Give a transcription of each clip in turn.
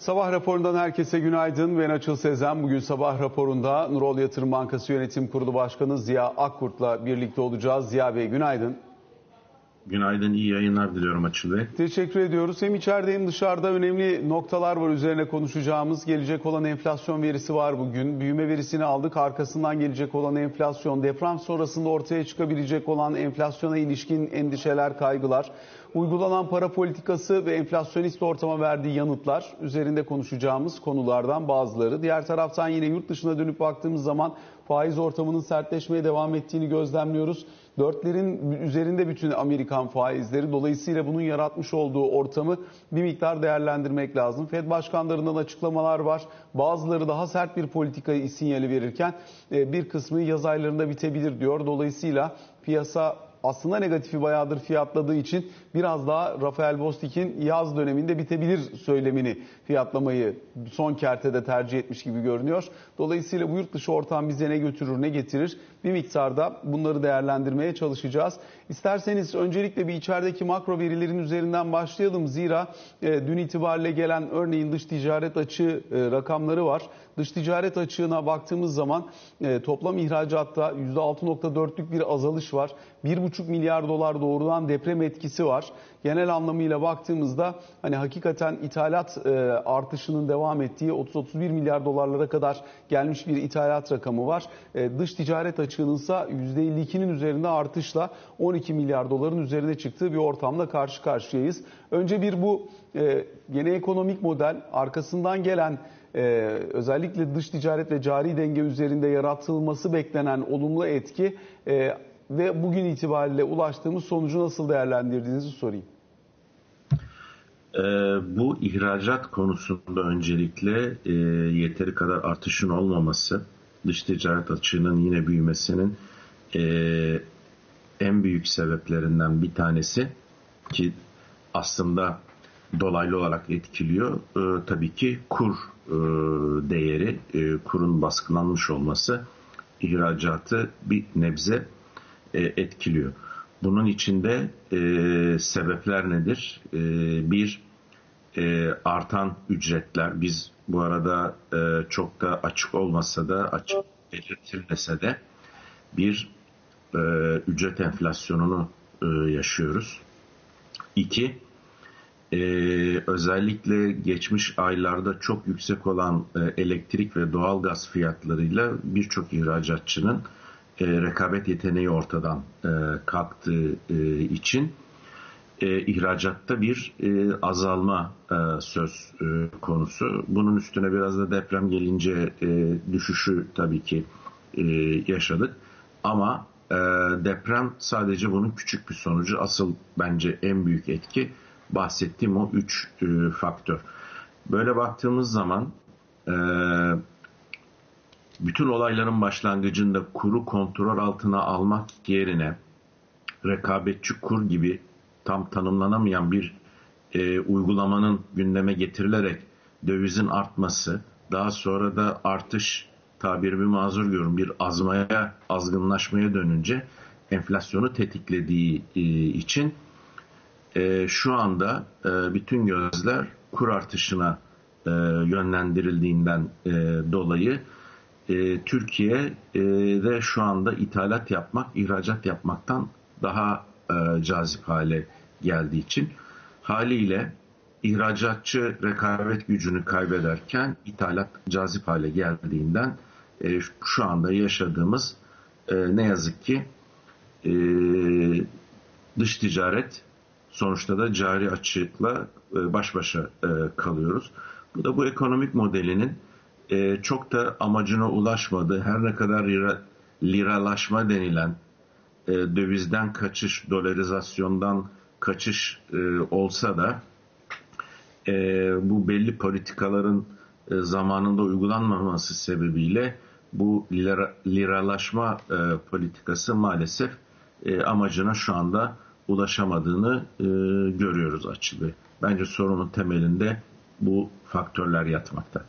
Sabah raporundan herkese günaydın. Ben Açıl Sezen. Bugün sabah raporunda Nurol Yatırım Bankası Yönetim Kurulu Başkanı Ziya Akkurt'la birlikte olacağız. Ziya Bey günaydın. Günaydın, iyi yayınlar diliyorum Açıl Bey. Teşekkür ediyoruz. Hem içeride hem dışarıda önemli noktalar var üzerine konuşacağımız. Gelecek olan enflasyon verisi var bugün. Büyüme verisini aldık. Arkasından gelecek olan enflasyon, deprem sonrasında ortaya çıkabilecek olan enflasyona ilişkin endişeler, kaygılar, uygulanan para politikası ve enflasyonist ortama verdiği yanıtlar üzerinde konuşacağımız konulardan bazıları. Diğer taraftan yine yurt dışına dönüp baktığımız zaman faiz ortamının sertleşmeye devam ettiğini gözlemliyoruz. Dörtlerin üzerinde bütün Amerikan faizleri. Dolayısıyla bunun yaratmış olduğu ortamı bir miktar değerlendirmek lazım. Fed başkanlarından açıklamalar var. Bazıları daha sert bir politikayı sinyali verirken e, bir kısmı yaz aylarında bitebilir diyor. Dolayısıyla piyasa aslında negatifi bayağıdır fiyatladığı için biraz daha Rafael Bostik'in yaz döneminde bitebilir söylemini fiyatlamayı son kertede tercih etmiş gibi görünüyor. Dolayısıyla bu yurt dışı ortam bize ne götürür ne getirir bir miktarda bunları değerlendirmeye çalışacağız. İsterseniz öncelikle bir içerideki makro verilerin üzerinden başlayalım. Zira e, dün itibariyle gelen örneğin dış ticaret açığı e, rakamları var. Dış ticaret açığına baktığımız zaman e, toplam ihracatta %6.4'lük bir azalış var. 1,5 milyar dolar doğrudan deprem etkisi var. Genel anlamıyla baktığımızda hani hakikaten ithalat e, artışının devam ettiği 30-31 milyar dolarlara kadar gelmiş bir ithalat rakamı var. E, dış ticaret açığının ise %52'nin üzerinde artışla 12 milyar doların üzerine çıktığı bir ortamda karşı karşıyayız. Önce bir bu e, yeni ekonomik model arkasından gelen ee, özellikle dış ticaret ve cari denge üzerinde yaratılması beklenen olumlu etki e, ve bugün itibariyle ulaştığımız sonucu nasıl değerlendirdiğinizi sorayım. Ee, bu ihracat konusunda öncelikle e, yeteri kadar artışın olmaması, dış ticaret açığının yine büyümesinin e, en büyük sebeplerinden bir tanesi ki aslında dolaylı olarak etkiliyor. E, tabii ki kur e, değeri, e, kurun baskılanmış olması ihracatı bir nebze e, etkiliyor. Bunun içinde e, sebepler nedir? E, bir, e, artan ücretler. Biz bu arada e, çok da açık olmasa da açık belirtilmese de bir e, ücret enflasyonunu e, yaşıyoruz. İki, e, özellikle geçmiş aylarda çok yüksek olan e, elektrik ve doğal gaz fiyatlarıyla birçok ihracatçının e, rekabet yeteneği ortadan e, kalktığı e, için e, ihracatta bir e, azalma e, söz e, konusu. Bunun üstüne biraz da deprem gelince e, düşüşü tabii ki e, yaşadık. Ama e, deprem sadece bunun küçük bir sonucu. Asıl bence en büyük etki bahsettiğim o üç e, faktör. Böyle baktığımız zaman e, bütün olayların başlangıcında kuru kontrol altına almak yerine rekabetçi kur gibi tam tanımlanamayan bir e, uygulamanın gündeme getirilerek dövizin artması, daha sonra da artış tabirimi mazur görün bir azmaya, azgınlaşmaya dönünce enflasyonu tetiklediği e, için e, şu anda e, bütün gözler kur artışına e, yönlendirildiğinden e, dolayı e, Türkiye'de şu anda ithalat yapmak, ihracat yapmaktan daha e, cazip hale geldiği için haliyle ihracatçı rekabet gücünü kaybederken ithalat cazip hale geldiğinden e, şu anda yaşadığımız e, ne yazık ki e, dış ticaret sonuçta da cari açıkla e, baş başa e, kalıyoruz. Bu da bu ekonomik modelinin e, çok da amacına ulaşmadı. Her ne kadar lira, liralaşma denilen e, dövizden kaçış, dolarizasyondan kaçış e, olsa da e, bu belli politikaların e, zamanında uygulanmaması sebebiyle bu lira, liralaşma e, politikası maalesef e, amacına şu anda ulaşamadığını e, görüyoruz açılı. Bence sorunun temelinde bu faktörler yatmakta.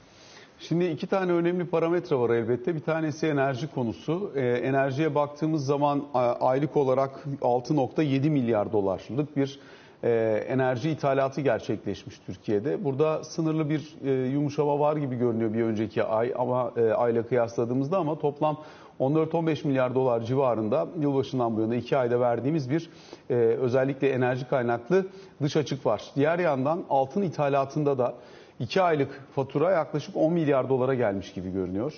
Şimdi iki tane önemli parametre var elbette. Bir tanesi enerji konusu. E, enerjiye baktığımız zaman aylık olarak 6.7 milyar dolarlık bir e, enerji ithalatı gerçekleşmiş Türkiye'de. Burada sınırlı bir e, yumuşama var gibi görünüyor bir önceki ay ama e, ayla kıyasladığımızda ama toplam 14-15 milyar dolar civarında yılbaşından bu yana 2 ayda verdiğimiz bir e, özellikle enerji kaynaklı dış açık var. Diğer yandan altın ithalatında da 2 aylık fatura yaklaşık 10 milyar dolara gelmiş gibi görünüyor.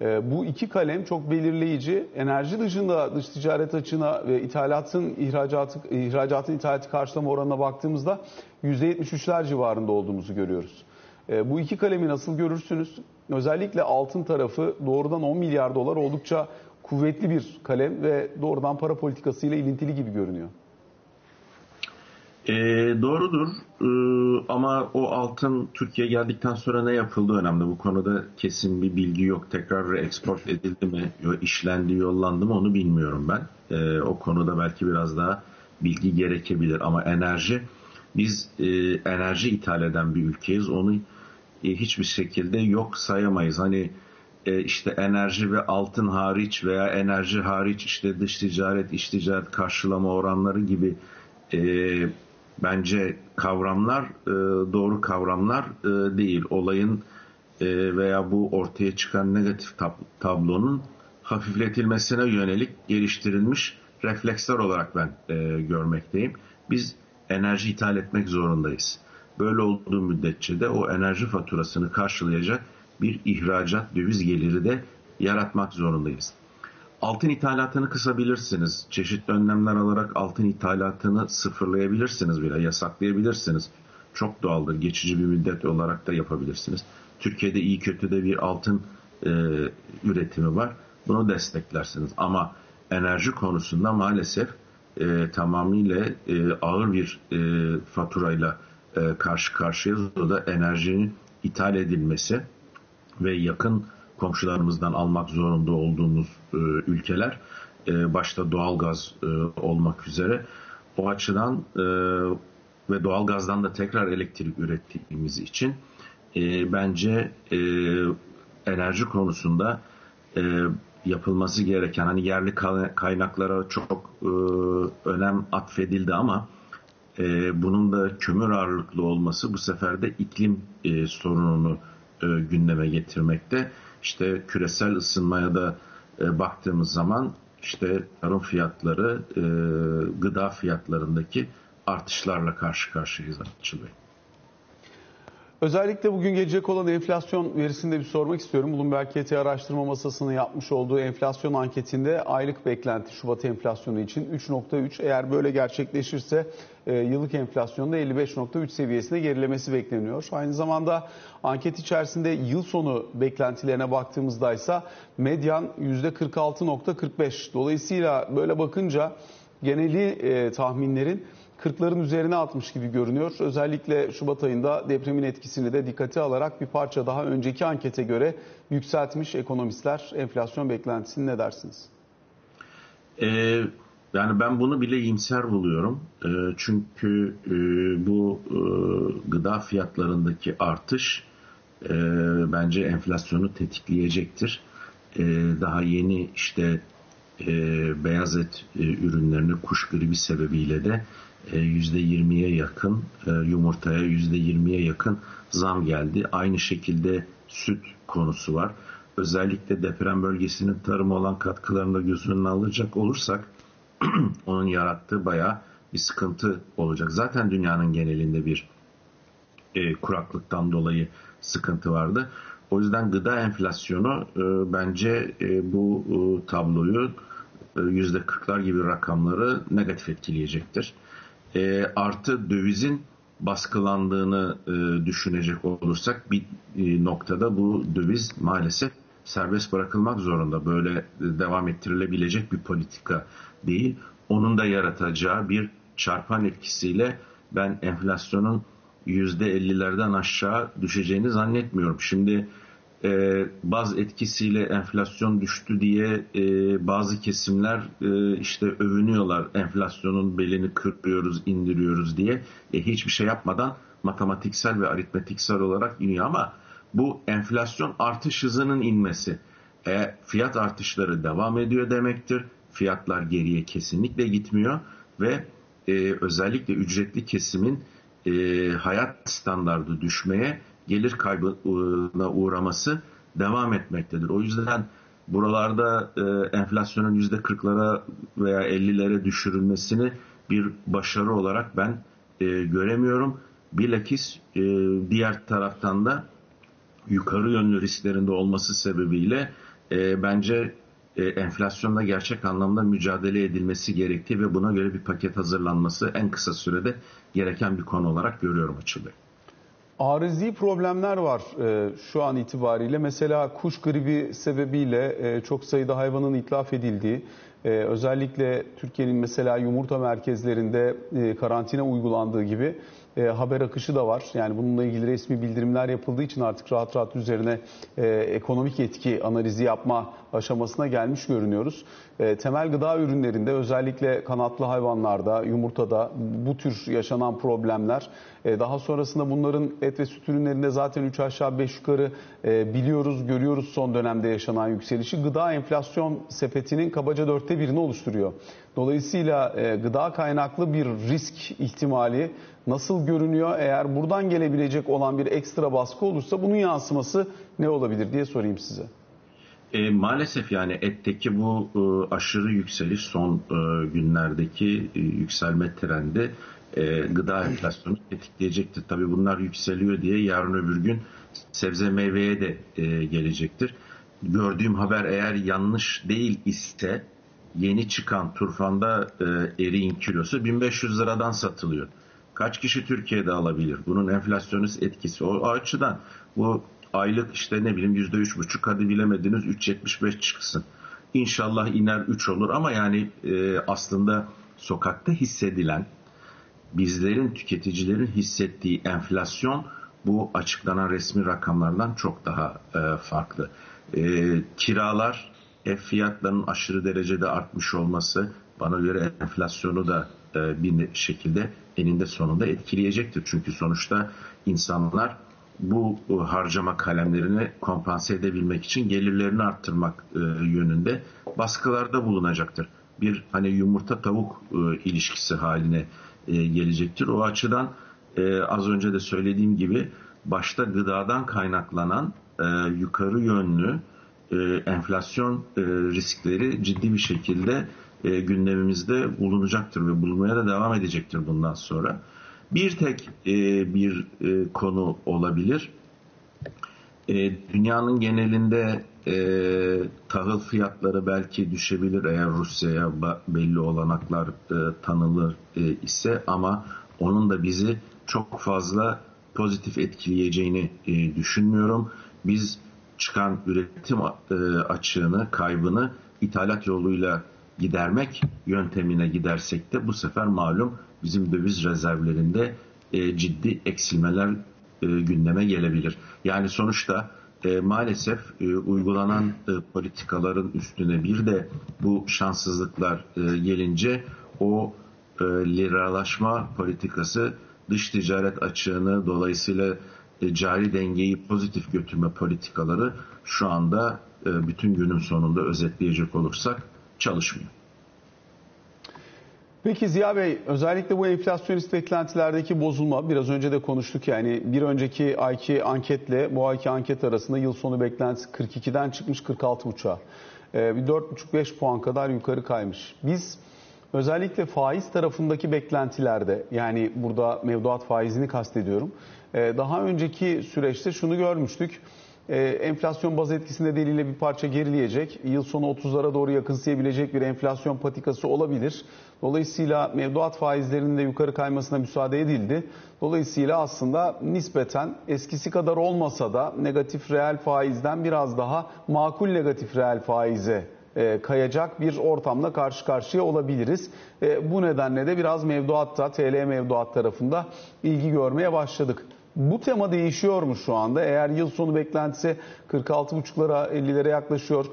E, bu iki kalem çok belirleyici. Enerji dışında dış ticaret açığına ve ithalatın ihracatı, ihracatın ithalatı karşılama oranına baktığımızda %73'ler civarında olduğumuzu görüyoruz. E, bu iki kalemi nasıl görürsünüz? Özellikle altın tarafı doğrudan 10 milyar dolar oldukça kuvvetli bir kalem ve doğrudan para politikasıyla ilintili gibi görünüyor. E, doğrudur e, ama o altın Türkiye geldikten sonra ne yapıldı önemli. Bu konuda kesin bir bilgi yok. Tekrar reeksport edildi mi, işlendi, yollandı mı onu bilmiyorum ben. E, o konuda belki biraz daha bilgi gerekebilir ama enerji biz e, enerji ithal eden bir ülkeyiz. Onu e, hiçbir şekilde yok sayamayız. Hani e, işte enerji ve altın hariç veya enerji hariç işte dış ticaret, iç ticaret karşılama oranları gibi e, bence kavramlar e, doğru kavramlar e, değil. Olayın e, veya bu ortaya çıkan negatif tab tablonun hafifletilmesine yönelik geliştirilmiş refleksler olarak ben e, görmekteyim. Biz enerji ithal etmek zorundayız. Böyle olduğu müddetçe de o enerji faturasını karşılayacak bir ihracat döviz geliri de yaratmak zorundayız. Altın ithalatını kısabilirsiniz. Çeşitli önlemler alarak altın ithalatını sıfırlayabilirsiniz bile, yasaklayabilirsiniz. Çok doğaldır. Geçici bir müddet olarak da yapabilirsiniz. Türkiye'de iyi kötü de bir altın e, üretimi var. Bunu desteklersiniz. Ama enerji konusunda maalesef e, tamamıyla e, ağır bir e, faturayla e, karşı karşıyayız. O da enerjinin ithal edilmesi ve yakın komşularımızdan almak zorunda olduğumuz e, ülkeler e, başta doğalgaz e, olmak üzere o açıdan e, ve doğalgazdan da tekrar elektrik ürettiğimiz için e, bence e, enerji konusunda e, yapılması gereken hani yerli kaynaklara çok e, önem atfedildi ama e, bunun da kömür ağırlıklı olması bu sefer de iklim e, sorununu e, gündeme getirmekte. İşte küresel ısınmaya da e, baktığımız zaman işte tarım fiyatları, e, gıda fiyatlarındaki artışlarla karşı karşıyayız Açıl Bey. Özellikle bugün gelecek olan enflasyon verisini de bir sormak istiyorum. Bloomberg KT araştırma masasının yapmış olduğu enflasyon anketinde aylık beklenti Şubat enflasyonu için 3.3 eğer böyle gerçekleşirse e, yıllık enflasyonda 55.3 seviyesine gerilemesi bekleniyor. Aynı zamanda anket içerisinde yıl sonu beklentilerine baktığımızda ise medyan %46.45. Dolayısıyla böyle bakınca geneli e, tahminlerin 40'ların üzerine atmış gibi görünüyor. Özellikle Şubat ayında depremin etkisini de dikkate alarak bir parça daha önceki ankete göre yükseltmiş ekonomistler enflasyon beklentisini ne dersiniz? Ee, yani ben bunu bile iyimser buluyorum. Ee, çünkü e, bu e, gıda fiyatlarındaki artış e, bence enflasyonu tetikleyecektir. E, daha yeni işte e, beyaz et e, ürünlerini kuş gribi sebebiyle de %20'ye e, yakın e, yumurtaya %20'ye yakın zam geldi. Aynı şekilde süt konusu var. Özellikle deprem bölgesinin tarıma olan katkılarını da göz önüne alacak olursak onun yarattığı bayağı bir sıkıntı olacak. Zaten dünyanın genelinde bir e, kuraklıktan dolayı sıkıntı vardı. O yüzden gıda enflasyonu e, bence e, bu e, tabloyu e, %40'lar gibi rakamları negatif etkileyecektir e, artı dövizin baskılandığını e, düşünecek olursak bir e, noktada bu döviz maalesef serbest bırakılmak zorunda. Böyle devam ettirilebilecek bir politika değil. Onun da yaratacağı bir çarpan etkisiyle ben enflasyonun %50'lerden aşağı düşeceğini zannetmiyorum. Şimdi e, baz etkisiyle enflasyon düştü diye e, bazı kesimler e, işte övünüyorlar enflasyonun belini kırpıyoruz indiriyoruz diye. E, hiçbir şey yapmadan matematiksel ve aritmetiksel olarak iniyor. Ama bu enflasyon artış hızının inmesi e, fiyat artışları devam ediyor demektir. Fiyatlar geriye kesinlikle gitmiyor ve e, özellikle ücretli kesimin e, hayat standardı düşmeye, gelir kaybına uğraması devam etmektedir. O yüzden buralarda e, enflasyonun yüzde 40'lara veya 50'lere düşürülmesini bir başarı olarak ben e, göremiyorum. Bilakis e, diğer taraftan da yukarı yönlü risklerinde olması sebebiyle e, bence e, enflasyonla gerçek anlamda mücadele edilmesi gerektiği ve buna göre bir paket hazırlanması en kısa sürede gereken bir konu olarak görüyorum Bey. Arızi problemler var e, şu an itibariyle. Mesela kuş gribi sebebiyle e, çok sayıda hayvanın itlaf edildiği, e, özellikle Türkiye'nin mesela yumurta merkezlerinde e, karantina uygulandığı gibi e, haber akışı da var. Yani bununla ilgili resmi bildirimler yapıldığı için artık rahat rahat üzerine e, ekonomik etki analizi yapma aşamasına gelmiş görünüyoruz. E, temel gıda ürünlerinde özellikle kanatlı hayvanlarda, yumurtada bu tür yaşanan problemler e, daha sonrasında bunların et ve süt ürünlerinde zaten 3 aşağı 5 yukarı e, biliyoruz, görüyoruz son dönemde yaşanan yükselişi. Gıda enflasyon sepetinin kabaca dörtte birini oluşturuyor. Dolayısıyla e, gıda kaynaklı bir risk ihtimali nasıl görünüyor? Eğer buradan gelebilecek olan bir ekstra baskı olursa bunun yansıması ne olabilir diye sorayım size. E, maalesef yani etteki bu e, aşırı yükseliş son e, günlerdeki e, yükselme trendi e, gıda enflasyonu tetikleyecektir. Tabii bunlar yükseliyor diye yarın öbür gün sebze meyveye de e, gelecektir. Gördüğüm haber eğer yanlış değil ise yeni çıkan turfanda e, eriğin kilosu 1500 liradan satılıyor. Kaç kişi Türkiye'de alabilir? Bunun enflasyonist etkisi. O açıdan bu aylık işte ne bileyim yüzde üç buçuk hadi bilemediniz 3.75 çıksın. İnşallah iner 3 olur ama yani e, aslında sokakta hissedilen bizlerin tüketicilerin hissettiği enflasyon bu açıklanan resmi rakamlardan çok daha e, farklı. E, kiralar, ev fiyatlarının aşırı derecede artmış olması bana göre enflasyonu da e, bir şekilde eninde sonunda etkileyecektir. Çünkü sonuçta insanlar bu e, harcama kalemlerini kompanse edebilmek için gelirlerini arttırmak e, yönünde baskılarda bulunacaktır. Bir hani yumurta tavuk e, ilişkisi haline gelecektir. O açıdan az önce de söylediğim gibi başta gıdadan kaynaklanan yukarı yönlü enflasyon riskleri ciddi bir şekilde gündemimizde bulunacaktır ve bulunmaya da devam edecektir bundan sonra bir tek e, bir e, konu olabilir. E, dünyanın genelinde e, tahıl fiyatları belki düşebilir eğer Rusya'ya belli olanaklar e, tanılır e, ise ama onun da bizi çok fazla pozitif etkileyeceğini e, düşünmüyorum. Biz çıkan üretim e, açığını, kaybını ithalat yoluyla gidermek yöntemine gidersek de bu sefer malum bizim döviz rezervlerinde e, ciddi eksilmeler e, gündeme gelebilir. Yani sonuçta e, maalesef uygulanan politikaların üstüne bir de bu şanssızlıklar gelince o liralaşma politikası dış ticaret açığını dolayısıyla cari dengeyi pozitif götürme politikaları şu anda bütün günün sonunda özetleyecek olursak çalışmıyor. Peki Ziya Bey özellikle bu enflasyonist beklentilerdeki bozulma biraz önce de konuştuk yani bir önceki ayki anketle bu ayki anket arasında yıl sonu beklentisi 42'den çıkmış 46,5'a. Ee, bir 4,5-5 puan kadar yukarı kaymış. Biz özellikle faiz tarafındaki beklentilerde yani burada mevduat faizini kastediyorum. Ee, daha önceki süreçte şunu görmüştük e, enflasyon baz etkisi nedeniyle bir parça gerileyecek. Yıl sonu 30'lara doğru yakınsayabilecek bir enflasyon patikası olabilir. Dolayısıyla mevduat faizlerinin de yukarı kaymasına müsaade edildi. Dolayısıyla aslında nispeten eskisi kadar olmasa da negatif reel faizden biraz daha makul negatif reel faize e, kayacak bir ortamla karşı karşıya olabiliriz. E, bu nedenle de biraz mevduatta, TL mevduat tarafında ilgi görmeye başladık. Bu tema değişiyor mu şu anda? Eğer yıl sonu beklentisi 46,5'lara 50'lere yaklaşıyor,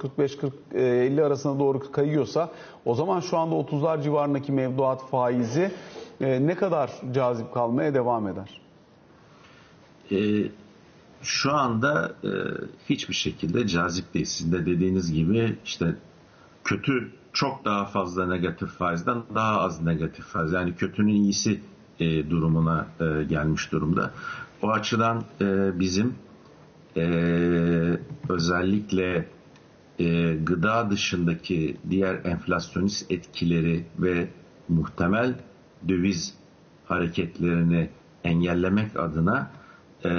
45-50 arasına doğru kayıyorsa o zaman şu anda 30'lar civarındaki mevduat faizi e, ne kadar cazip kalmaya devam eder? E, şu anda e, hiçbir şekilde cazip değil. Sizin de dediğiniz gibi işte kötü çok daha fazla negatif faizden daha az negatif faiz. Yani kötünün iyisi e, durumuna e, gelmiş durumda. O açıdan e, bizim e, özellikle e, gıda dışındaki diğer enflasyonist etkileri ve muhtemel döviz hareketlerini engellemek adına e,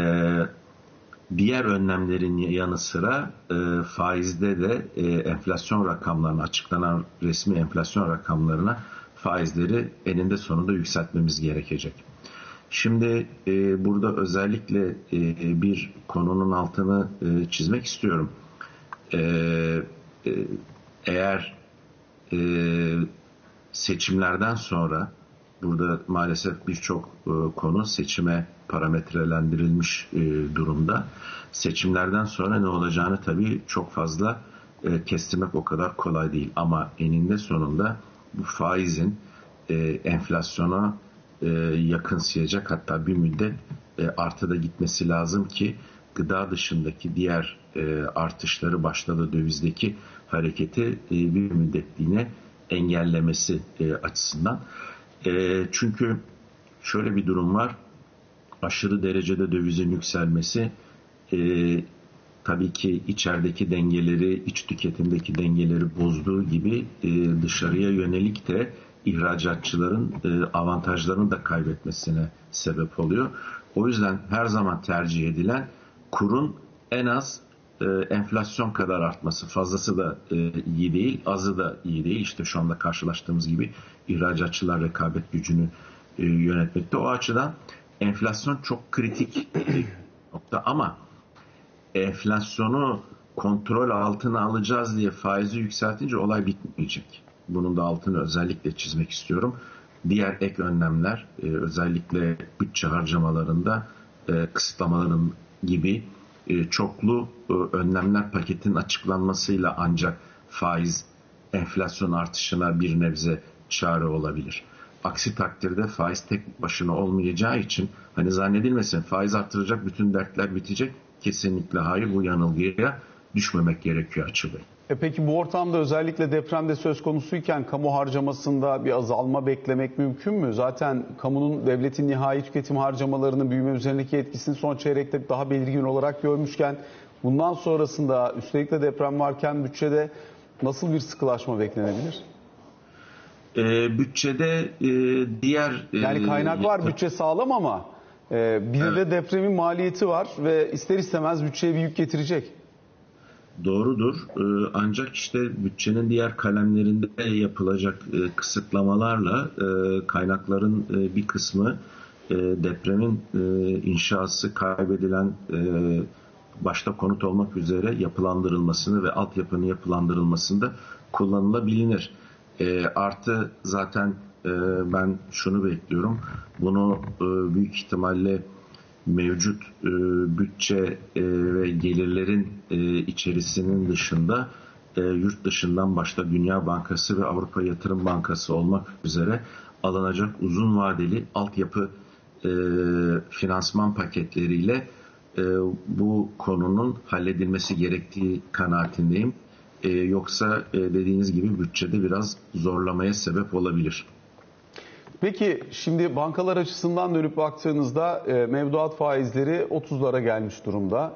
diğer önlemlerin yanı sıra e, faizde de e, enflasyon rakamlarına açıklanan resmi enflasyon rakamlarına faizleri eninde sonunda yükseltmemiz gerekecek. Şimdi e, burada özellikle e, bir konunun altını e, çizmek istiyorum. E, e, eğer e, seçimlerden sonra burada maalesef birçok e, konu seçime parametrelendirilmiş e, durumda. Seçimlerden sonra ne olacağını tabii çok fazla e, kestirmek o kadar kolay değil. Ama eninde sonunda bu faizin e, enflasyona e, yakınsayacak hatta bir müddet e, artıda gitmesi lazım ki gıda dışındaki diğer e, artışları başladı dövizdeki hareketi e, bir müddetliğine engellemesi e, açısından. Çünkü şöyle bir durum var. Aşırı derecede dövizin yükselmesi tabii ki içerideki dengeleri, iç tüketimdeki dengeleri bozduğu gibi dışarıya yönelik de ihracatçıların e, avantajlarını da kaybetmesine sebep oluyor. O yüzden her zaman tercih edilen kurun en az e, enflasyon kadar artması. Fazlası da e, iyi değil, azı da iyi değil. İşte şu anda karşılaştığımız gibi ihracatçılar rekabet gücünü e, yönetmekte. O açıdan enflasyon çok kritik nokta ama enflasyonu kontrol altına alacağız diye faizi yükseltince olay bitmeyecek. Bunun da altını özellikle çizmek istiyorum. Diğer ek önlemler e, özellikle bütçe harcamalarında e, kısıtlamaların gibi e, çoklu önlemler paketinin açıklanmasıyla ancak faiz enflasyon artışına bir nebze çare olabilir. Aksi takdirde faiz tek başına olmayacağı için hani zannedilmesin faiz artıracak bütün dertler bitecek. Kesinlikle hayır bu yanılgıya düşmemek gerekiyor açı Bey. E peki bu ortamda özellikle depremde söz konusuyken kamu harcamasında bir azalma beklemek mümkün mü? Zaten kamunun devletin nihai tüketim harcamalarının büyüme üzerindeki etkisini son çeyrekte daha belirgin olarak görmüşken bundan sonrasında üstelik de deprem varken bütçede nasıl bir sıkılaşma beklenebilir? E, bütçede e, diğer... E, yani kaynak var, bütçe sağlam ama e, bir evet. de depremin maliyeti var ve ister istemez bütçeye bir yük getirecek. Doğrudur. Ee, ancak işte bütçenin diğer kalemlerinde yapılacak e, kısıtlamalarla e, kaynakların e, bir kısmı depremin inşası kaybedilen başta konut olmak üzere yapılandırılmasını ve altyapının yapılandırılmasında kullanılabilir. Artı zaten ben şunu bekliyorum. Bunu büyük ihtimalle mevcut e, bütçe e, ve gelirlerin e, içerisinin dışında e, yurt dışından başta Dünya Bankası ve Avrupa Yatırım Bankası olmak üzere alınacak uzun vadeli altyapı e, finansman paketleriyle e, bu konunun halledilmesi gerektiği kanaatindeyim. E, yoksa e, dediğiniz gibi bütçede biraz zorlamaya sebep olabilir. Peki şimdi bankalar açısından dönüp baktığınızda e, mevduat faizleri 30'lara gelmiş durumda.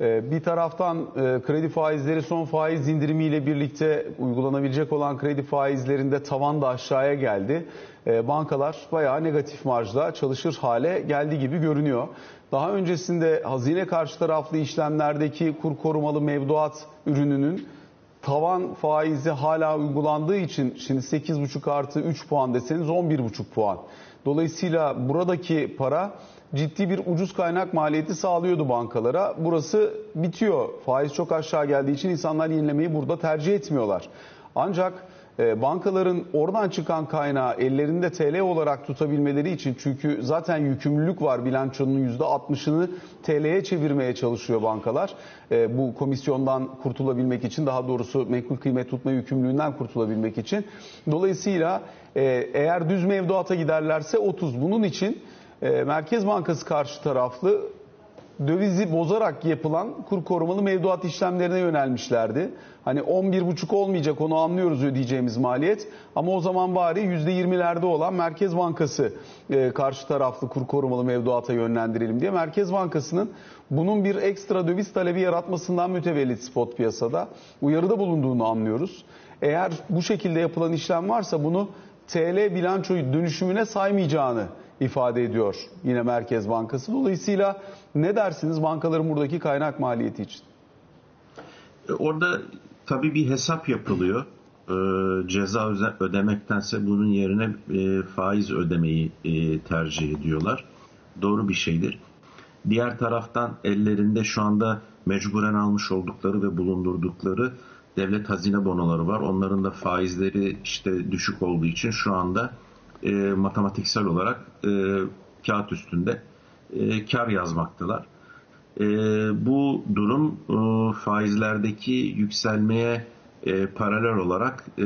E, bir taraftan e, kredi faizleri son faiz indirimiyle birlikte uygulanabilecek olan kredi faizlerinde tavan da aşağıya geldi. E, bankalar bayağı negatif marjda çalışır hale geldi gibi görünüyor. Daha öncesinde hazine karşı taraflı işlemlerdeki kur korumalı mevduat ürününün tavan faizi hala uygulandığı için şimdi 8,5 artı 3 puan deseniz 11,5 puan. Dolayısıyla buradaki para ciddi bir ucuz kaynak maliyeti sağlıyordu bankalara. Burası bitiyor. Faiz çok aşağı geldiği için insanlar yenilemeyi burada tercih etmiyorlar. Ancak bankaların oradan çıkan kaynağı ellerinde TL olarak tutabilmeleri için çünkü zaten yükümlülük var bilançonun %60'ını TL'ye çevirmeye çalışıyor bankalar. Ee, bu komisyondan kurtulabilmek için daha doğrusu menkul kıymet tutma yükümlülüğünden kurtulabilmek için. Dolayısıyla e, eğer düz mevduata giderlerse 30 bunun için e, Merkez Bankası karşı taraflı dövizi bozarak yapılan kur korumalı mevduat işlemlerine yönelmişlerdi. Hani 11,5 olmayacak onu anlıyoruz ödeyeceğimiz maliyet. Ama o zaman bari %20'lerde olan Merkez Bankası e, karşı taraflı kur korumalı mevduata yönlendirelim diye. Merkez Bankası'nın bunun bir ekstra döviz talebi yaratmasından mütevellit spot piyasada uyarıda bulunduğunu anlıyoruz. Eğer bu şekilde yapılan işlem varsa bunu TL bilançoyu dönüşümüne saymayacağını ifade ediyor yine Merkez Bankası. Dolayısıyla ne dersiniz bankaların buradaki kaynak maliyeti için? E, orada tabii bir hesap yapılıyor. Ee, ceza ödemektense bunun yerine e, faiz ödemeyi e, tercih ediyorlar. Doğru bir şeydir. Diğer taraftan ellerinde şu anda mecburen almış oldukları ve bulundurdukları devlet hazine bonoları var. Onların da faizleri işte düşük olduğu için şu anda e, matematiksel olarak e, kağıt üstünde e, kar yazmaktalar. E, bu durum e, faizlerdeki yükselmeye e, paralel olarak e,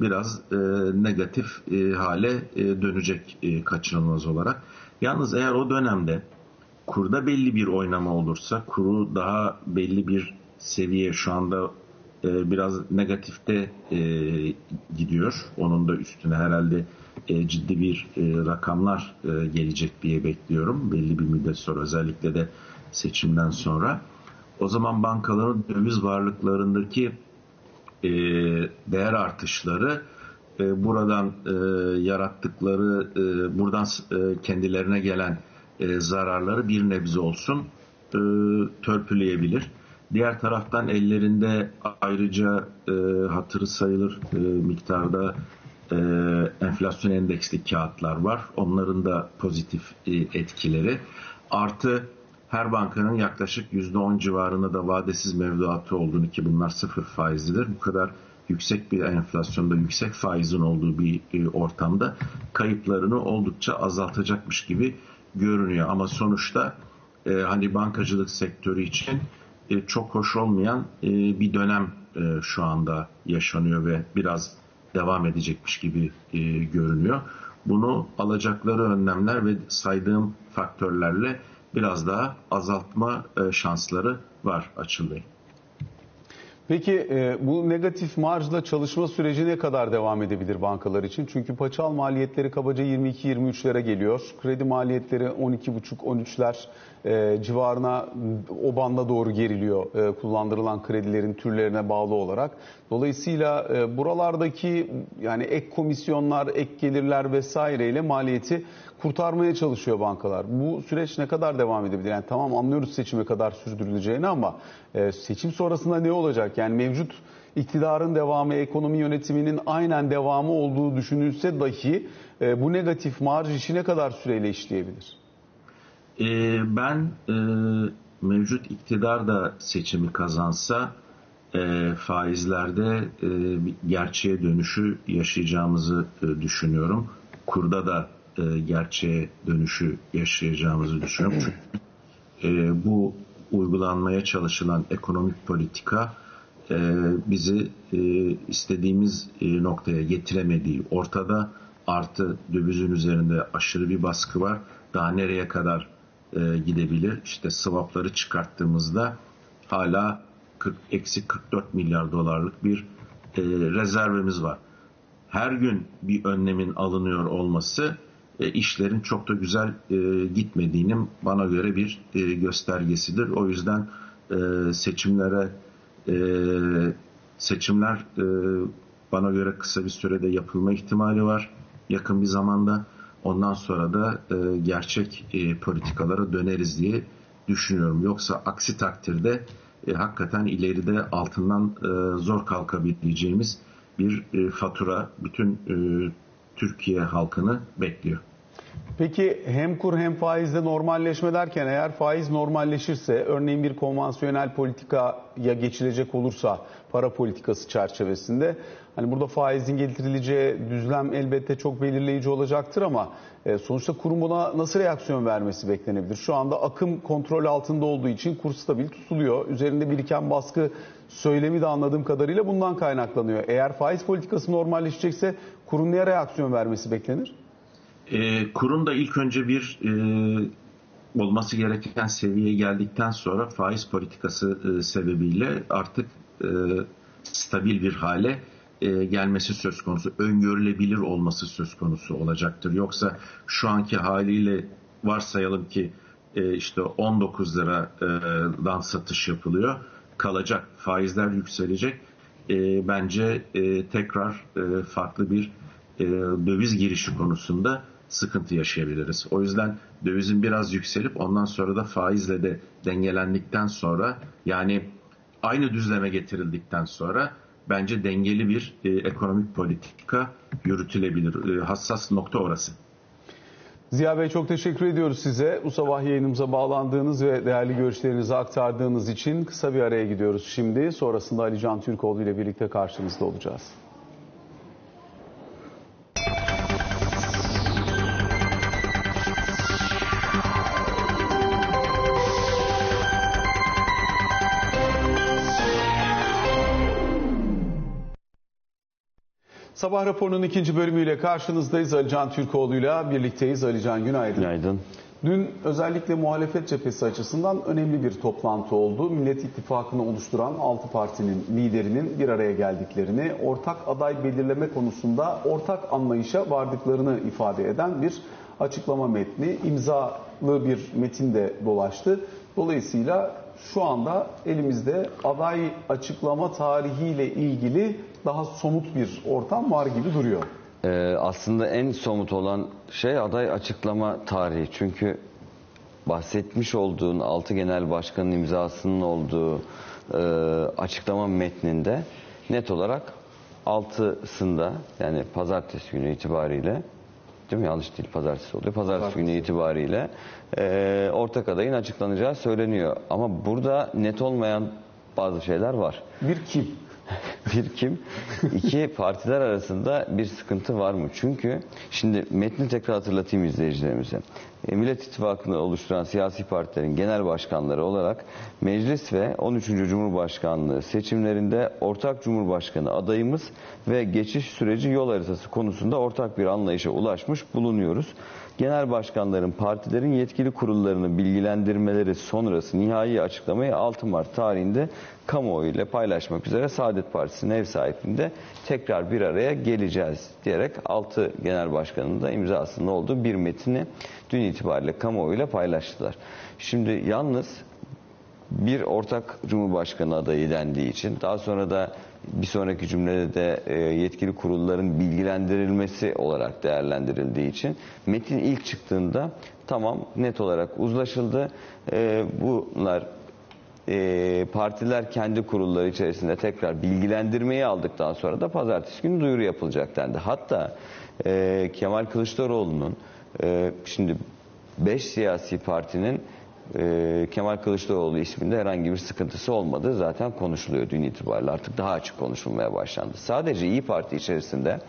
biraz e, negatif e, hale e, dönecek e, kaçınılmaz olarak. Yalnız eğer o dönemde kurda belli bir oynama olursa, kuru daha belli bir seviye şu anda e, biraz negatifte e, gidiyor. Onun da üstüne herhalde e, ciddi bir e, rakamlar e, gelecek diye bekliyorum. Belli bir müddet sonra özellikle de seçimden sonra. O zaman bankaların döviz varlıklarındaki değer artışları buradan yarattıkları, buradan kendilerine gelen zararları bir nebze olsun e, törpüleyebilir. Diğer taraftan ellerinde ayrıca e, hatırı sayılır e, miktarda e, enflasyon endeksli kağıtlar var. Onların da pozitif e, etkileri. Artı her bankanın yaklaşık %10 civarında da vadesiz mevduatı olduğunu ki bunlar sıfır faizlidir. Bu kadar yüksek bir enflasyonda yüksek faizin olduğu bir e, ortamda kayıplarını oldukça azaltacakmış gibi görünüyor. Ama sonuçta e, hani bankacılık sektörü için e, çok hoş olmayan e, bir dönem e, şu anda yaşanıyor ve biraz devam edecekmiş gibi e, görünüyor. Bunu alacakları önlemler ve saydığım faktörlerle biraz daha azaltma e, şansları var Açıl. Peki e, bu negatif marjla çalışma süreci ne kadar devam edebilir bankalar için? Çünkü paçal maliyetleri kabaca 22-23'lere geliyor. Kredi maliyetleri 12,5-13'ler e, civarına o banda doğru geriliyor e, kullandırılan kredilerin türlerine bağlı olarak. Dolayısıyla e, buralardaki yani ek komisyonlar, ek gelirler vesaireyle maliyeti kurtarmaya çalışıyor bankalar. Bu süreç ne kadar devam edebilir? Yani tamam anlıyoruz seçime kadar sürdürüleceğini ama e, seçim sonrasında ne olacak? Yani mevcut iktidarın devamı, ekonomi yönetiminin aynen devamı olduğu düşünülse dahi e, bu negatif marj işi ne kadar süreyle işleyebilir? E, ben e, mevcut iktidar da seçimi kazansa e, faizlerde e, gerçeğe dönüşü yaşayacağımızı e, düşünüyorum. Kurda da e, gerçeğe dönüşü yaşayacağımızı düşünüyorum. Çünkü e, bu uygulanmaya çalışılan ekonomik politika e, bizi e, istediğimiz e, noktaya getiremediği ortada artı dövizin üzerinde aşırı bir baskı var. Daha nereye kadar e, gidebilir? İşte swapları çıkarttığımızda hala 40, eksi 44 milyar dolarlık bir e, rezervimiz var. Her gün bir önlemin alınıyor olması e, işlerin çok da güzel e, gitmediğinin bana göre bir e, göstergesidir. O yüzden e, seçimlere e, seçimler e, bana göre kısa bir sürede yapılma ihtimali var. Yakın bir zamanda ondan sonra da e, gerçek e, politikalara döneriz diye düşünüyorum. Yoksa aksi takdirde e, hakikaten ileride altından e, zor kalkabileceğimiz bir e, fatura bütün e, Türkiye halkını bekliyor. Peki hem kur hem faizde normalleşme derken eğer faiz normalleşirse örneğin bir konvansiyonel politikaya geçilecek olursa para politikası çerçevesinde hani burada faizin getirileceği düzlem elbette çok belirleyici olacaktır ama e, sonuçta kurum buna nasıl reaksiyon vermesi beklenebilir? Şu anda akım kontrol altında olduğu için kur stabil tutuluyor. Üzerinde biriken baskı söylemi de anladığım kadarıyla bundan kaynaklanıyor. Eğer faiz politikası normalleşecekse kurun neye reaksiyon vermesi beklenir? E, kurun da ilk önce bir e, olması gereken seviyeye geldikten sonra faiz politikası e, sebebiyle artık e, stabil bir hale e, gelmesi söz konusu, öngörülebilir olması söz konusu olacaktır. Yoksa şu anki haliyle varsayalım ki e, işte 19 liradan satış yapılıyor, kalacak, faizler yükselecek. E, bence e, tekrar e, farklı bir e, döviz girişi konusunda sıkıntı yaşayabiliriz. O yüzden dövizin biraz yükselip ondan sonra da faizle de dengelendikten sonra yani aynı düzleme getirildikten sonra bence dengeli bir e, ekonomik politika yürütülebilir. E, hassas nokta orası. Ziya Bey çok teşekkür ediyoruz size. Bu sabah yayınımıza bağlandığınız ve değerli görüşlerinizi aktardığınız için kısa bir araya gidiyoruz şimdi. Sonrasında Ali Can Türkoğlu ile birlikte karşınızda olacağız. Sabah raporunun ikinci bölümüyle karşınızdayız. Ali Can Türkoğlu ile birlikteyiz. Ali Can günaydın. Günaydın. Dün özellikle muhalefet cephesi açısından önemli bir toplantı oldu. Millet İttifakı'nı oluşturan 6 partinin liderinin bir araya geldiklerini, ortak aday belirleme konusunda ortak anlayışa vardıklarını ifade eden bir açıklama metni, imzalı bir metin de dolaştı. Dolayısıyla şu anda elimizde aday açıklama tarihiyle ilgili daha somut bir ortam var gibi duruyor. Ee, aslında en somut olan şey aday açıklama tarihi. Çünkü bahsetmiş olduğun altı genel başkanın imzasının olduğu e, açıklama metninde net olarak altısında yani pazartesi günü itibariyle değil mi? Yanlış değil pazartesi oluyor. Pazartesi, Pazartesi. günü itibariyle e, ortak adayın açıklanacağı söyleniyor. Ama burada net olmayan bazı şeyler var. Bir kim? Bir kim? İki partiler arasında bir sıkıntı var mı? Çünkü şimdi metni tekrar hatırlatayım izleyicilerimize. E, Millet İttifakı'nı oluşturan siyasi partilerin genel başkanları olarak meclis ve 13. Cumhurbaşkanlığı seçimlerinde ortak Cumhurbaşkanı adayımız ve geçiş süreci yol haritası konusunda ortak bir anlayışa ulaşmış bulunuyoruz. Genel başkanların partilerin yetkili kurullarını bilgilendirmeleri sonrası nihai açıklamayı 6 Mart tarihinde kamuoyu ile paylaşmak üzere Saadet Partisi'nin ev sahipliğinde tekrar bir araya geleceğiz diyerek 6 genel başkanının da imzasının olduğu bir metni dün itibariyle kamuoyuyla paylaştılar. Şimdi yalnız bir ortak Cumhurbaşkanı adayı dendiği için daha sonra da bir sonraki cümlede de e, yetkili kurulların bilgilendirilmesi olarak değerlendirildiği için metin ilk çıktığında tamam net olarak uzlaşıldı. E, bunlar e, partiler kendi kurulları içerisinde tekrar bilgilendirmeyi aldıktan sonra da pazartesi günü duyuru yapılacak dendi. Hatta e, Kemal Kılıçdaroğlu'nun e, şimdi 5 siyasi partinin e, Kemal Kılıçdaroğlu isminde herhangi bir sıkıntısı olmadığı zaten konuşuluyor dün itibariyle. Artık daha açık konuşulmaya başlandı. Sadece İyi Parti içerisinde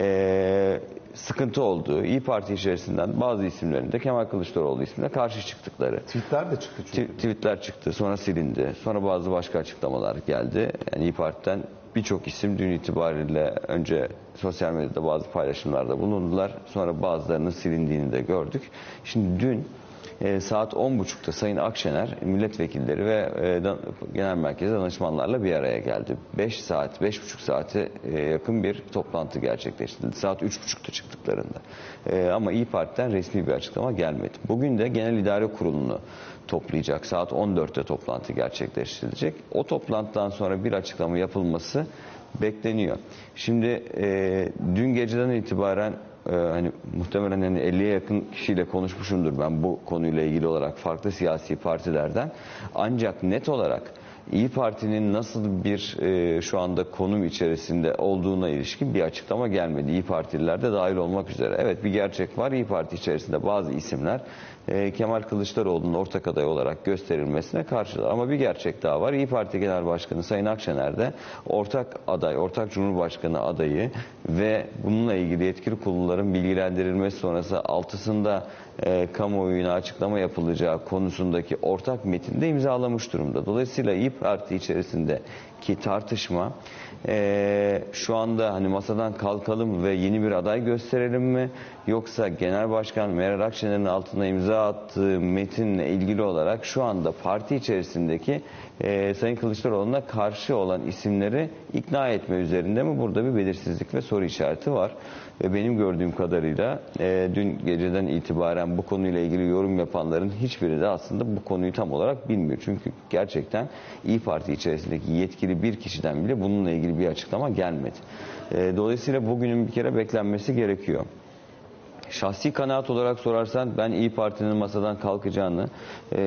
e, sıkıntı olduğu, İyi Parti içerisinden bazı isimlerin de Kemal Kılıçdaroğlu ismine karşı çıktıkları Tweetler de çıktı çünkü. Tw- tweetler çıktı, sonra silindi. Sonra bazı başka açıklamalar geldi. Yani İyi Parti'den birçok isim dün itibariyle önce sosyal medyada bazı paylaşımlarda bulundular. Sonra bazılarının silindiğini de gördük. Şimdi dün e, saat 10.30'da Sayın Akşener milletvekilleri ve e, genel merkez danışmanlarla bir araya geldi. 5 saat, 5,5 saate e, yakın bir toplantı gerçekleştirildi. Saat 3.30'da çıktıklarında. E, ama İyi Parti'den resmi bir açıklama gelmedi. Bugün de Genel İdare Kurulu'nu toplayacak. Saat 14'te toplantı gerçekleştirilecek. O toplantıdan sonra bir açıklama yapılması bekleniyor. Şimdi e, dün geceden itibaren e, hani muhtemelen hani 50'ye yakın kişiyle konuşmuşumdur ben bu konuyla ilgili olarak farklı siyasi partilerden. Ancak net olarak İyi Parti'nin nasıl bir e, şu anda konum içerisinde olduğuna ilişkin bir açıklama gelmedi. İyi Partililer de dahil olmak üzere. Evet bir gerçek var. İyi Parti içerisinde bazı isimler e, Kemal Kılıçdaroğlu'nun ortak aday olarak gösterilmesine karşılar. Ama bir gerçek daha var. İyi Parti Genel Başkanı Sayın Akşener de ortak aday, ortak Cumhurbaşkanı adayı ve bununla ilgili yetkili kurulların bilgilendirilmesi sonrası altısında e, kamuoyuna açıklama yapılacağı konusundaki ortak metinde imzalamış durumda. Dolayısıyla İyi Parti içerisindeki tartışma e, şu anda hani masadan kalkalım ve yeni bir aday gösterelim mi Yoksa Genel Başkan Meral Akşener'in altına imza attığı metinle ilgili olarak şu anda parti içerisindeki e, Sayın Kılıçdaroğlu'na karşı olan isimleri ikna etme üzerinde mi? Burada bir belirsizlik ve soru işareti var. Ve benim gördüğüm kadarıyla e, dün geceden itibaren bu konuyla ilgili yorum yapanların hiçbiri de aslında bu konuyu tam olarak bilmiyor. Çünkü gerçekten İyi Parti içerisindeki yetkili bir kişiden bile bununla ilgili bir açıklama gelmedi. E, dolayısıyla bugünün bir kere beklenmesi gerekiyor. Şahsi kanaat olarak sorarsan ben İyi Parti'nin masadan kalkacağını e,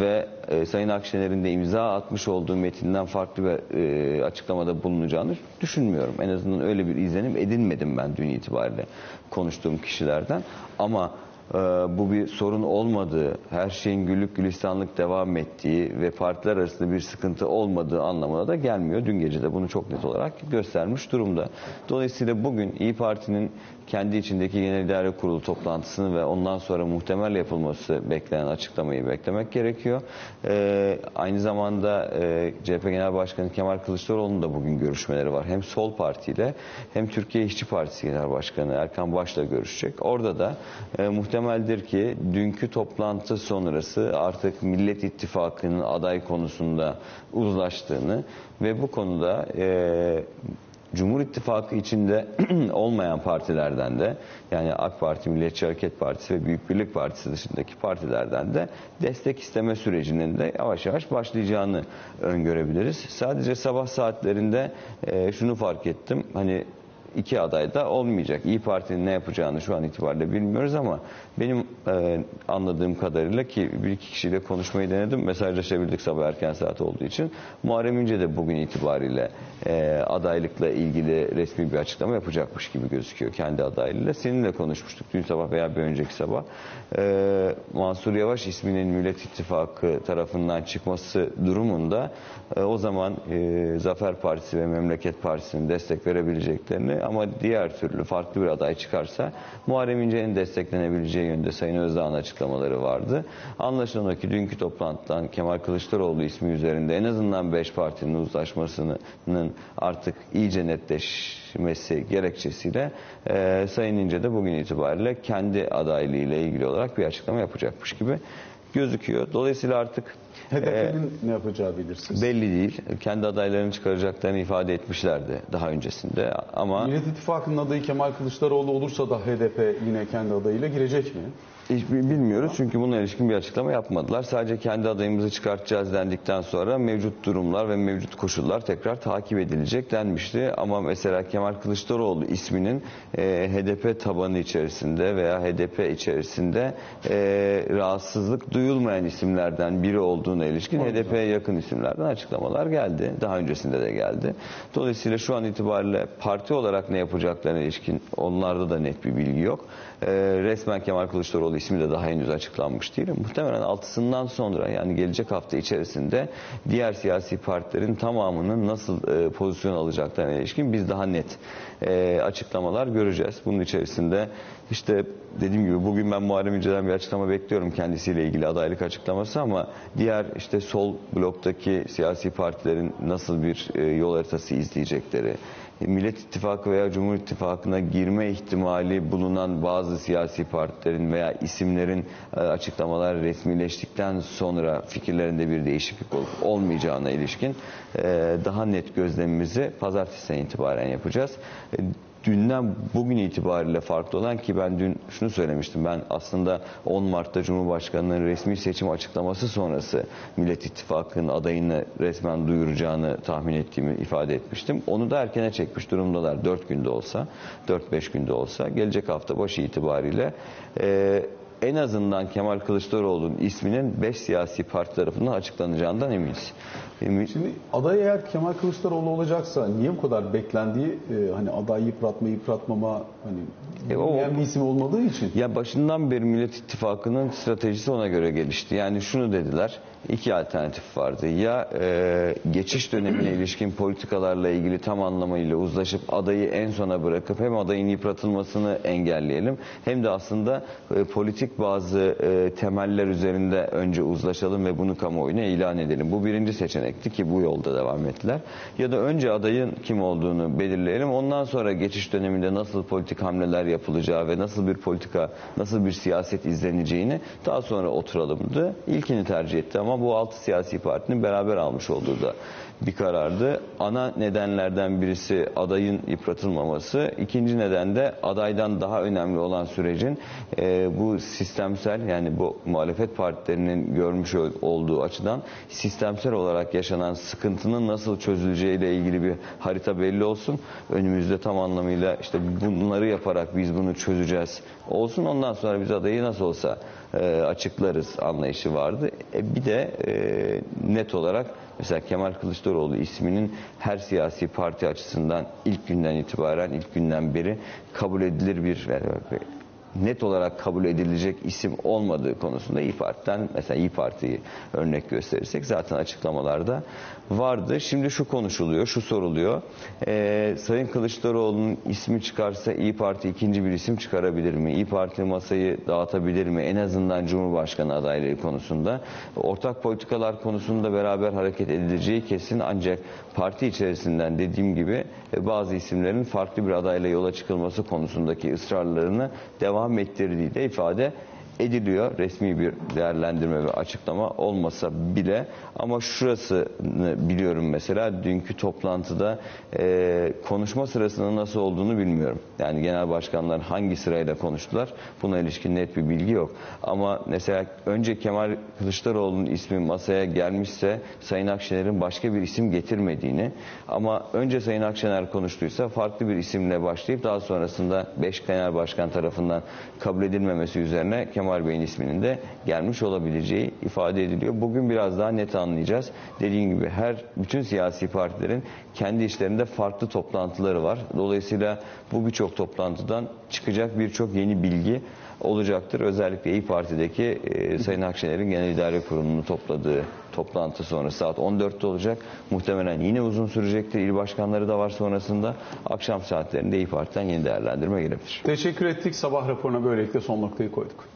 ve e, Sayın Akşener'in de imza atmış olduğu metinden farklı bir e, açıklamada bulunacağını düşünmüyorum. En azından öyle bir izlenim edinmedim ben dün itibariyle konuştuğum kişilerden. Ama e, bu bir sorun olmadığı, her şeyin güllük gülistanlık devam ettiği ve partiler arasında bir sıkıntı olmadığı anlamına da gelmiyor. Dün gece de bunu çok net olarak göstermiş durumda. Dolayısıyla bugün İyi Parti'nin kendi içindeki Genel İdare Kurulu toplantısını ve ondan sonra muhtemel yapılması beklenen açıklamayı beklemek gerekiyor. Ee, aynı zamanda e, CHP Genel Başkanı Kemal Kılıçdaroğlu'nun da bugün görüşmeleri var. Hem Sol Parti ile hem Türkiye İşçi Partisi Genel Başkanı Erkan Baş'la görüşecek. Orada da e, muhtemeldir ki dünkü toplantı sonrası artık Millet İttifakı'nın aday konusunda uzlaştığını ve bu konuda e, Cumhur İttifakı içinde olmayan partilerden de yani AK Parti, Milliyetçi Hareket Partisi ve Büyük Birlik Partisi dışındaki partilerden de destek isteme sürecinin de yavaş yavaş başlayacağını öngörebiliriz. Sadece sabah saatlerinde şunu fark ettim. Hani iki aday da olmayacak. İyi Parti'nin ne yapacağını şu an itibariyle bilmiyoruz ama benim e, anladığım kadarıyla ki bir iki kişiyle konuşmayı denedim. Mesajlaşabildik sabah erken saat olduğu için. Muharrem İnce de bugün itibariyle e, adaylıkla ilgili resmi bir açıklama yapacakmış gibi gözüküyor kendi adaylığıyla. Seninle konuşmuştuk dün sabah veya bir önceki sabah. E, Mansur Yavaş isminin Millet İttifakı tarafından çıkması durumunda e, o zaman e, Zafer Partisi ve Memleket Partisi'nin destek verebileceklerini ama diğer türlü farklı bir aday çıkarsa Muharrem İnce'nin desteklenebileceği yönde Sayın Özdağ'ın açıklamaları vardı. Anlaşılan o ki dünkü toplantıdan Kemal Kılıçdaroğlu ismi üzerinde en azından 5 partinin uzlaşmasının artık iyice netleşmesi gerekçesiyle e, Sayın İnce de bugün itibariyle kendi adaylığıyla ilgili olarak bir açıklama yapacakmış gibi gözüküyor. Dolayısıyla artık HDP'nin ne yapacağı belirsiz. belli değil. Kendi adaylarını çıkaracaklarını ifade etmişlerdi daha öncesinde ama Millet İttifakı'nın adayı Kemal Kılıçdaroğlu olursa da HDP yine kendi adayıyla girecek mi? Hiç bi- bilmiyoruz çünkü bununla ilişkin bir açıklama yapmadılar. Sadece kendi adayımızı çıkartacağız dendikten sonra mevcut durumlar ve mevcut koşullar tekrar takip edilecek denmişti. Ama mesela Kemal Kılıçdaroğlu isminin e, HDP tabanı içerisinde veya HDP içerisinde e, rahatsızlık duyulmayan isimlerden biri olduğuna ilişkin HDP'ye yakın isimlerden açıklamalar geldi. Daha öncesinde de geldi. Dolayısıyla şu an itibariyle parti olarak ne yapacaklarına ilişkin onlarda da net bir bilgi yok. E, resmen Kemal Kılıçdaroğlu ismi de daha henüz açıklanmış değil. Muhtemelen altısından sonra yani gelecek hafta içerisinde diğer siyasi partilerin tamamının nasıl e, pozisyon alacaklarına ilişkin biz daha net e, açıklamalar göreceğiz. Bunun içerisinde işte dediğim gibi bugün ben Muharrem İnce'den bir açıklama bekliyorum kendisiyle ilgili adaylık açıklaması ama diğer işte sol bloktaki siyasi partilerin nasıl bir e, yol haritası izleyecekleri, Millet İttifakı veya Cumhur İttifakı'na girme ihtimali bulunan bazı siyasi partilerin veya isimlerin e, açıklamalar resmileştikten sonra fikirlerinde bir değişiklik olup olmayacağına ilişkin e, daha net gözlemimizi pazartesinden itibaren yapacağız. Dünden bugün itibariyle farklı olan ki ben dün şunu söylemiştim. Ben aslında 10 Mart'ta Cumhurbaşkanı'nın resmi seçim açıklaması sonrası Millet İttifakı'nın adayını resmen duyuracağını tahmin ettiğimi ifade etmiştim. Onu da erkene çekmiş durumdalar. 4 günde olsa, 4-5 günde olsa gelecek hafta başı itibariyle e, en azından Kemal Kılıçdaroğlu'nun isminin 5 siyasi parti tarafından açıklanacağından eminiz. Şimdi aday eğer Kemal Kılıçdaroğlu olacaksa niye bu kadar beklendiği e, hani aday yıpratma yıpratmama hani E, o- bir isim olmadığı için Ya başından beri Millet İttifakı'nın stratejisi ona göre gelişti. Yani şunu dediler, iki alternatif vardı. Ya e, geçiş dönemine ilişkin politikalarla ilgili tam anlamıyla uzlaşıp adayı en sona bırakıp hem adayın yıpratılmasını engelleyelim hem de aslında e, politik bazı e, temeller üzerinde önce uzlaşalım ve bunu kamuoyuna ilan edelim. Bu birinci seçenek. Demekti ki bu yolda devam ettiler. Ya da önce adayın kim olduğunu belirleyelim. Ondan sonra geçiş döneminde nasıl politik hamleler yapılacağı ve nasıl bir politika, nasıl bir siyaset izleneceğini daha sonra oturalımdı. İlkini tercih etti ama bu altı siyasi partinin beraber almış olduğu da bir karardı. Ana nedenlerden birisi adayın yıpratılmaması. İkinci neden de adaydan daha önemli olan sürecin e, bu sistemsel yani bu muhalefet partilerinin görmüş ol- olduğu açıdan sistemsel olarak yaşanan sıkıntının nasıl çözüleceğiyle ilgili bir harita belli olsun. Önümüzde tam anlamıyla işte bunları yaparak biz bunu çözeceğiz olsun. Ondan sonra biz adayı nasıl olsa e, açıklarız anlayışı vardı. E, bir de e, net olarak mesela Kemal Kılıçdaroğlu isminin her siyasi parti açısından ilk günden itibaren, ilk günden beri kabul edilir bir net olarak kabul edilecek isim olmadığı konusunda İyi Parti'den mesela İyi Parti'yi örnek gösterirsek zaten açıklamalarda vardı. Şimdi şu konuşuluyor, şu soruluyor. Ee, Sayın Kılıçdaroğlu'nun ismi çıkarsa İyi Parti ikinci bir isim çıkarabilir mi? İyi Parti masayı dağıtabilir mi? En azından Cumhurbaşkanı adaylığı konusunda. Ortak politikalar konusunda beraber hareket edileceği kesin ancak parti içerisinden dediğim gibi e, bazı isimlerin farklı bir adayla yola çıkılması konusundaki ısrarlarını devam ettirdiği de ifade ediliyor. Resmi bir değerlendirme ve açıklama olmasa bile ama şurası biliyorum mesela dünkü toplantıda e, konuşma sırasının nasıl olduğunu bilmiyorum. Yani genel başkanlar hangi sırayla konuştular buna ilişkin net bir bilgi yok. Ama mesela önce Kemal Kılıçdaroğlu'nun ismi masaya gelmişse Sayın Akşener'in başka bir isim getirmediğini ama önce Sayın Akşener konuştuysa farklı bir isimle başlayıp daha sonrasında 5 genel başkan tarafından kabul edilmemesi üzerine Kemal Bey'in isminin de gelmiş olabileceği ifade ediliyor. Bugün biraz daha net anlayacağız. Dediğim gibi her bütün siyasi partilerin kendi işlerinde farklı toplantıları var. Dolayısıyla bu birçok toplantıdan çıkacak birçok yeni bilgi olacaktır. Özellikle İyi Parti'deki e, Sayın Akşener'in Genel İdare Kurulu'nu topladığı toplantı sonra saat 14'te olacak. Muhtemelen yine uzun sürecektir. İl başkanları da var sonrasında. Akşam saatlerinde İyi Parti'den yeni değerlendirme gelebilir. Teşekkür ettik. Sabah raporuna böylelikle son noktayı koyduk.